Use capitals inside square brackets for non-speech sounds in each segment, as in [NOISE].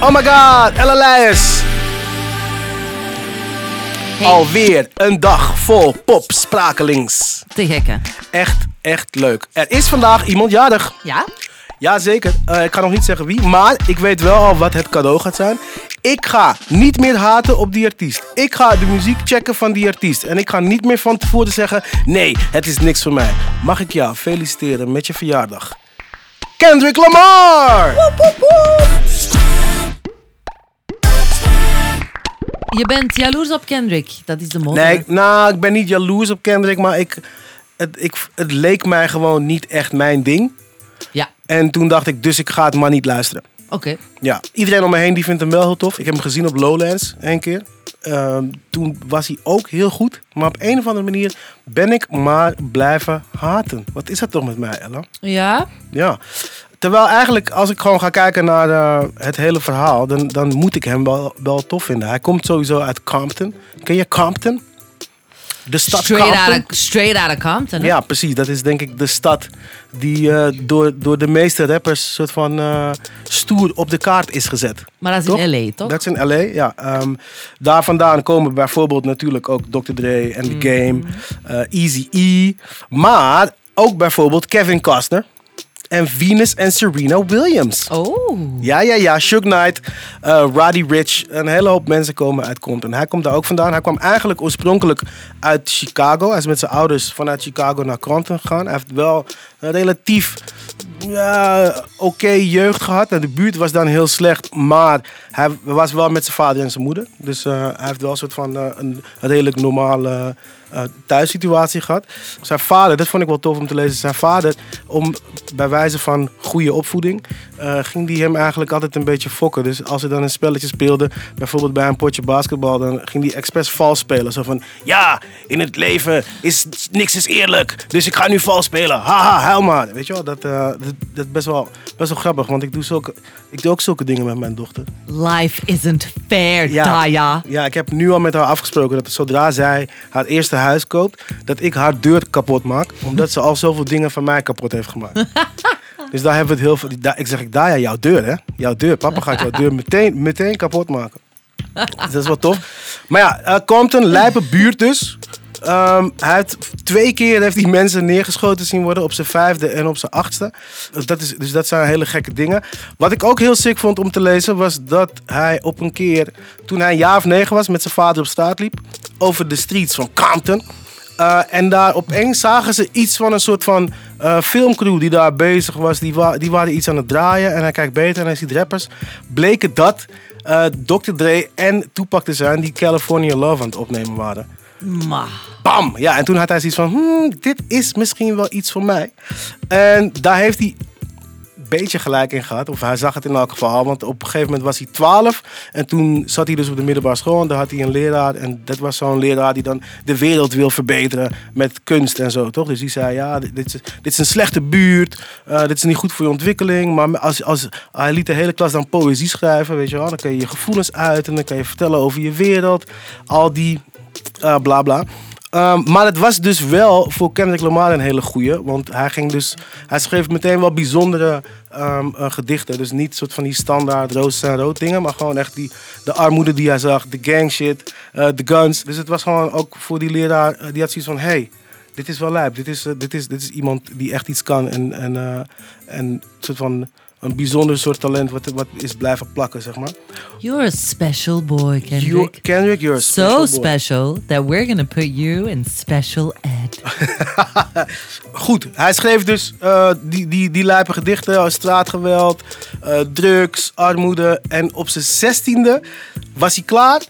Oh my god, Leijers. Hey. Alweer een dag vol popsprakelings. Te gekke. Echt, echt leuk. Er is vandaag iemand jarig. Ja? Jazeker, Eh ik ga nog niet zeggen wie, maar ik weet wel al wat het cadeau gaat zijn. Ik ga niet meer haten op die artiest. Ik ga de muziek checken van die artiest. En ik ga niet meer van tevoren zeggen: nee, het is niks voor mij. Mag ik jou feliciteren met je verjaardag? Kendrick Lamar! Je bent jaloers op Kendrick. Dat is de motor. Nee, nou, ik ben niet jaloers op Kendrick, maar ik, het, ik, het leek mij gewoon niet echt mijn ding. Ja, En toen dacht ik, dus ik ga het maar niet luisteren. oké. Ja, iedereen om me heen die vindt hem wel heel tof. Ik heb hem gezien op Lowlands één keer. Ehm, toen was hij ook heel goed. Maar op een of andere manier ben ik maar blijven haten. Wat is dat toch met mij, Ella? Ja? Ja. Terwijl eigenlijk, als ik gewoon ga kijken naar eh, het hele verhaal, dan, dan moet ik hem wel, wel tof vinden. Hij komt sowieso uit Compton. Ken je Compton? De stad Straight Compton? out, of, straight out of Compton. hè? Ja, precies. Dat is denk ik de stad die eh, door, door de meeste rappers soort van eh, stoer op de kaart is gezet. Maar dat is Toch? in L.A., toch? Dat is in LA, ja. Ehm, daar vandaan komen bijvoorbeeld natuurlijk ook Dr. Dre en The Game, eh Easy E. Maar ook bijvoorbeeld Kevin Costner en Venus en Serena Williams. Oh. Ja, ja, ja. Shook Knight, eh, Roddy Rich. Een hele hoop mensen komen uit Compton. Hij komt daar ook vandaan. Hij kwam eigenlijk oorspronkelijk uit Chicago. Hij is met zijn ouders vanuit Chicago naar Compton gegaan. Hij heeft wel een relatief ja, oké jeugd gehad. De buurt was dan heel slecht. Maar hij was wel met zijn vader en zijn moeder. Dus eh, hij heeft wel een soort van eh, een redelijk normale eh, thuissituatie gehad. Zijn vader, dat vond ik wel tof om te lezen. Zijn vader, om, bij wijze van goede opvoeding, ging die hem eigenlijk altijd een beetje fokken. Dus als ze dan een spelletje speelden, bijvoorbeeld bij een potje basketbal, dan ging die expres vals spelen. Zo van, ja, in het leven is niks is eerlijk, dus ik ga nu vals spelen. Haha, huil maar. Weet je wel, dat, dat, dat is best wel, best wel grappig, want ik doe, zulke, ik doe ook zulke dingen met mijn dochter. Life isn't fair, Ja. Daya. Ja, ik heb nu al met haar afgesproken dat zodra zij haar eerste huis koopt, dat ik haar deur kapot maak. Omdat ze al zoveel dingen van mij kapot heeft gemaakt. [LAUGHS] dus daar hebben we het heel veel. da- Ik zeg, ik daar ja, jouw deur hè. Jouw deur. Papa gaat jouw deur meteen, meteen kapot maken. Dus dat is wel tof. Maar ja, eh Compton, lijpe buurt dus. Ehm, hij heeft twee keer heeft hij mensen neergeschoten zien worden op zijn vijfde en op zijn achtste. Dus dat, is, dus dat zijn hele gekke dingen. Wat ik ook heel sick vond om te lezen was dat hij op een keer, toen hij een jaar of negen was, met zijn vader op straat liep, over de streets van Compton. Eh, en daar opeens zagen ze iets van een soort van eh, filmcrew die daar bezig was. Die, die waren iets aan het draaien en hij kijkt beter en hij ziet rappers. Bleken dat eh, Dr. Dre en Tupac te zijn die California Love aan het opnemen waren. Bam! Ja, en toen had hij zoiets van, hmm, dit is misschien wel iets voor mij. En daar heeft hij een beetje gelijk in gehad. Of hij zag het in elk geval. Want op een gegeven moment was hij 12. En toen zat hij dus op de middelbare school. En daar had hij een leraar. En dat was zo'n leraar die dan de wereld wil verbeteren met kunst en zo, toch? Dus die zei, ja, dit, is, dit is een slechte buurt. eh, dit is niet goed voor je ontwikkeling. Maar als, als, hij liet de hele klas dan poëzie schrijven, weet je wel. Dan kan je je gevoelens uiten. En dan kan je vertellen over je wereld. Al die eh, bla bla. Ehm, maar het was dus wel voor Kendrick Lamar een hele goeie. Want hij, ging dus, hij schreef meteen wel bijzondere ehm, eh, gedichten. Dus niet soort van die standaard roos en rood dingen. Maar gewoon echt die, de armoede die hij zag. De gang shit. eh, de guns. Dus het was gewoon ook voor die leraar. die had zoiets van... Hey, dit is wel lijp. Dit is, dit is, dit is iemand die echt iets kan. En, en, en soort van een bijzonder soort talent wat, wat is blijven plakken, zeg maar. You're a special boy, Kendrick. You, Kendrick, you're a special so boy. special that we're gonna put you in special ed. [LAUGHS] Goed, hij schreef dus eh, die, die, die lijpe gedichten, als straatgeweld, eh, drugs, armoede. En op zijn zestiende was hij klaar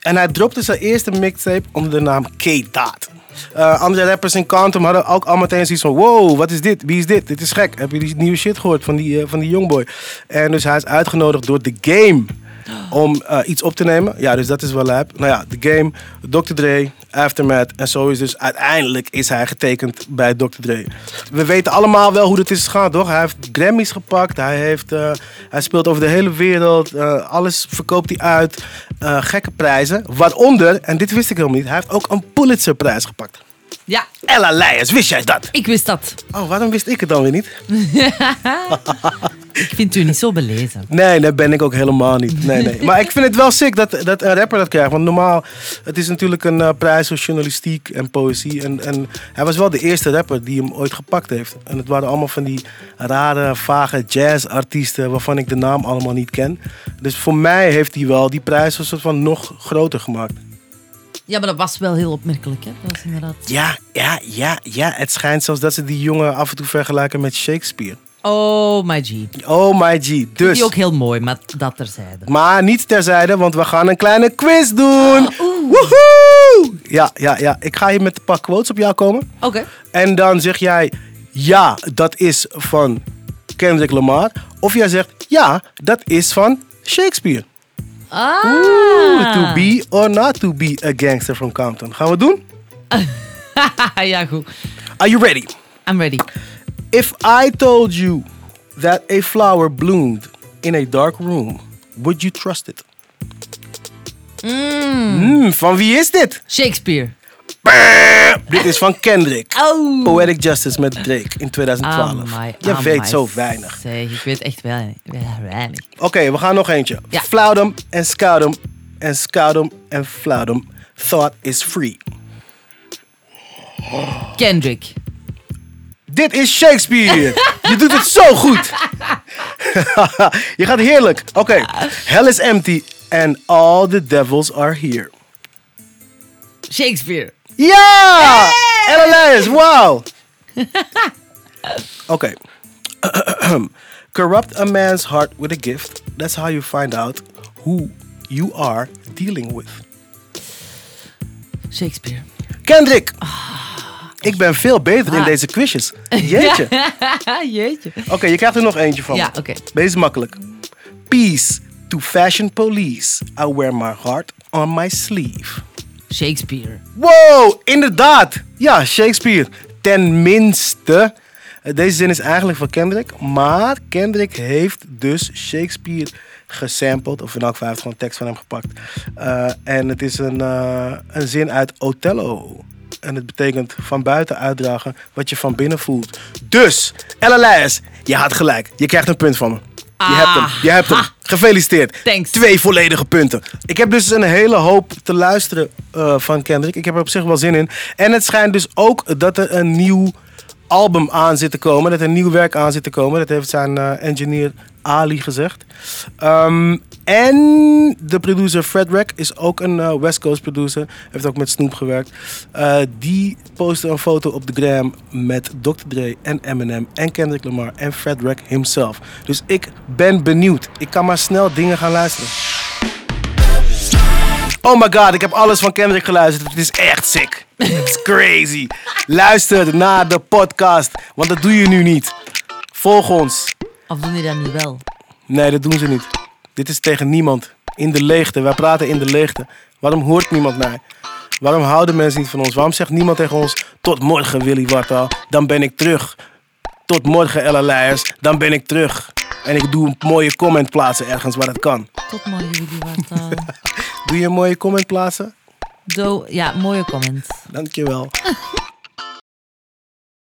en hij dropte zijn eerste mixtape onder de naam K-Dot. Eh, andere rappers in Quantum hadden ook al meteen zoiets van... Wow, wat is dit? Wie is dit? Dit is gek. Heb je die nieuwe shit gehoord van die, eh, van die Youngboy? En dus hij is uitgenodigd door The Game om eh, iets op te nemen. Ja, dus dat is wel lijp. Nou ja, The Game, Dr. Dre, Aftermath. En zo is dus uiteindelijk is hij getekend bij Dr. Dre. We weten allemaal wel hoe dit is gegaan, toch? Hij heeft Grammys gepakt. Hij, heeft, eh, hij speelt over de hele wereld. eh, alles verkoopt hij uit. Gekke prijzen. Waaronder, en dit wist ik helemaal niet, hij heeft ook een Pulitzerprijs gepakt. Ja, Ella Leijers, wist jij dat? ik wist dat. Oh, waarom wist ik het dan weer niet? [LAUGHS] Ik vind u niet zo belezen. Nee, dat ben ik ook helemaal niet. Nee, nee. Maar ik vind het wel sick dat, dat een rapper dat krijgt. Want normaal, het is natuurlijk een eh, prijs voor journalistiek en poëzie. En, en hij was wel de eerste rapper die hem ooit gepakt heeft. En het waren allemaal van die rare, vage jazzartiesten waarvan ik de naam allemaal niet ken. Dus voor mij heeft hij wel die prijs een soort van nog groter gemaakt. Ja, maar dat was wel heel opmerkelijk, hè? Dat was inderdaad... Ja, ja, ja, ja. Het schijnt zelfs dat ze die jongen af en toe vergelijken met Shakespeare. Oh, my G. Oh my G. Dus. Die ook heel mooi, maar dat terzijde. Maar niet terzijde, want we gaan een kleine quiz doen. Woehoe! Ja, ja, ja. Ik ga hier met een paar quotes op jou komen. Oké. En dan zeg jij, ja, dat is van Kendrick Lamar. Of jij zegt, ja, dat is van Shakespeare. Ah. Oeh, to be or not to be a gangster from Compton. Gaan we het doen? [LAUGHS] ja, goed. Are you ready? I'm ready. If I told you that a flower bloomed in a dark room, would you trust it? Mm, van wie is dit? Shakespeare. Dit is van Kendrick. Oh. Poetic Justice met Drake in 2012. Amai, Je amai. weet zo weinig. Ik weet echt weinig. weinig. Oké, we gaan nog eentje. Ja. En Scoudum en Scoudum en Floudum. Thought is free. Kendrick. Dit is Shakespeare. Je doet het zo goed. Je gaat heerlijk. Oké. Hell is empty and all the devils are here. Shakespeare. Ja! LLS, wow. Oké. Corrupt a man's heart with a gift. That's how you find out who you are dealing with. Shakespeare. Kendrick. Ik ben veel beter in Ah. deze quizjes. [LAUGHS] Jeetje. [LAUGHS] Jeetje. Oké, je krijgt er nog eentje van. Ja, oké. Deze is makkelijk. Peace to fashion police. I wear my heart on my sleeve. Shakespeare. Wow, inderdaad. Ja, Shakespeare. Tenminste. Deze zin is eigenlijk van Kendrick. Maar Kendrick heeft dus Shakespeare gesampled. Of in elk geval hij heeft gewoon tekst van hem gepakt. Eh, en het is een, eh, een zin uit Othello. En het betekent van buiten uitdragen wat je van binnen voelt. Dus, LLS, je had gelijk. Je krijgt een punt van me. Je hebt hem. Je hebt hem. Gefeliciteerd. Thanks. Twee volledige punten. Ik heb dus een hele hoop te luisteren eh, van Kendrick. Ik heb er op zich wel zin in. En het schijnt dus ook dat er een nieuw album aan zit te komen. Dat er nieuw werk aan zit te komen. Dat heeft zijn eh, engineer Ali gezegd. Ehm, en de producer Fred Rack is ook een eh, West Coast producer. Heeft ook met Snoop gewerkt. Eh, die postte een foto op de gram met Dr. Dre en Eminem en Kendrick Lamar en Fred Rack himself. Dus ik ben benieuwd. Ik kan maar snel dingen gaan luisteren. Oh my god, ik heb alles van Kendrick geluisterd. Het is echt sick. Is crazy. Luister naar de podcast, want dat doe je nu niet. Volg ons. Of doen die dat nu wel? Nee, dat doen ze niet. Dit is tegen niemand. In de leegte. Wij praten in de leegte. Waarom hoort niemand mij? Waarom houden mensen niet van ons? Waarom zegt niemand tegen ons... Tot morgen, Willy Wartaal. Dan ben ik terug. Tot morgen, Ella Leijers. Dan ben ik terug. En ik doe een mooie comment plaatsen ergens waar het kan. Tot morgen, wat. eh, [LAUGHS] Doe je een mooie comment plaatsen? Do ja, mooie comment. Dankjewel. [LAUGHS]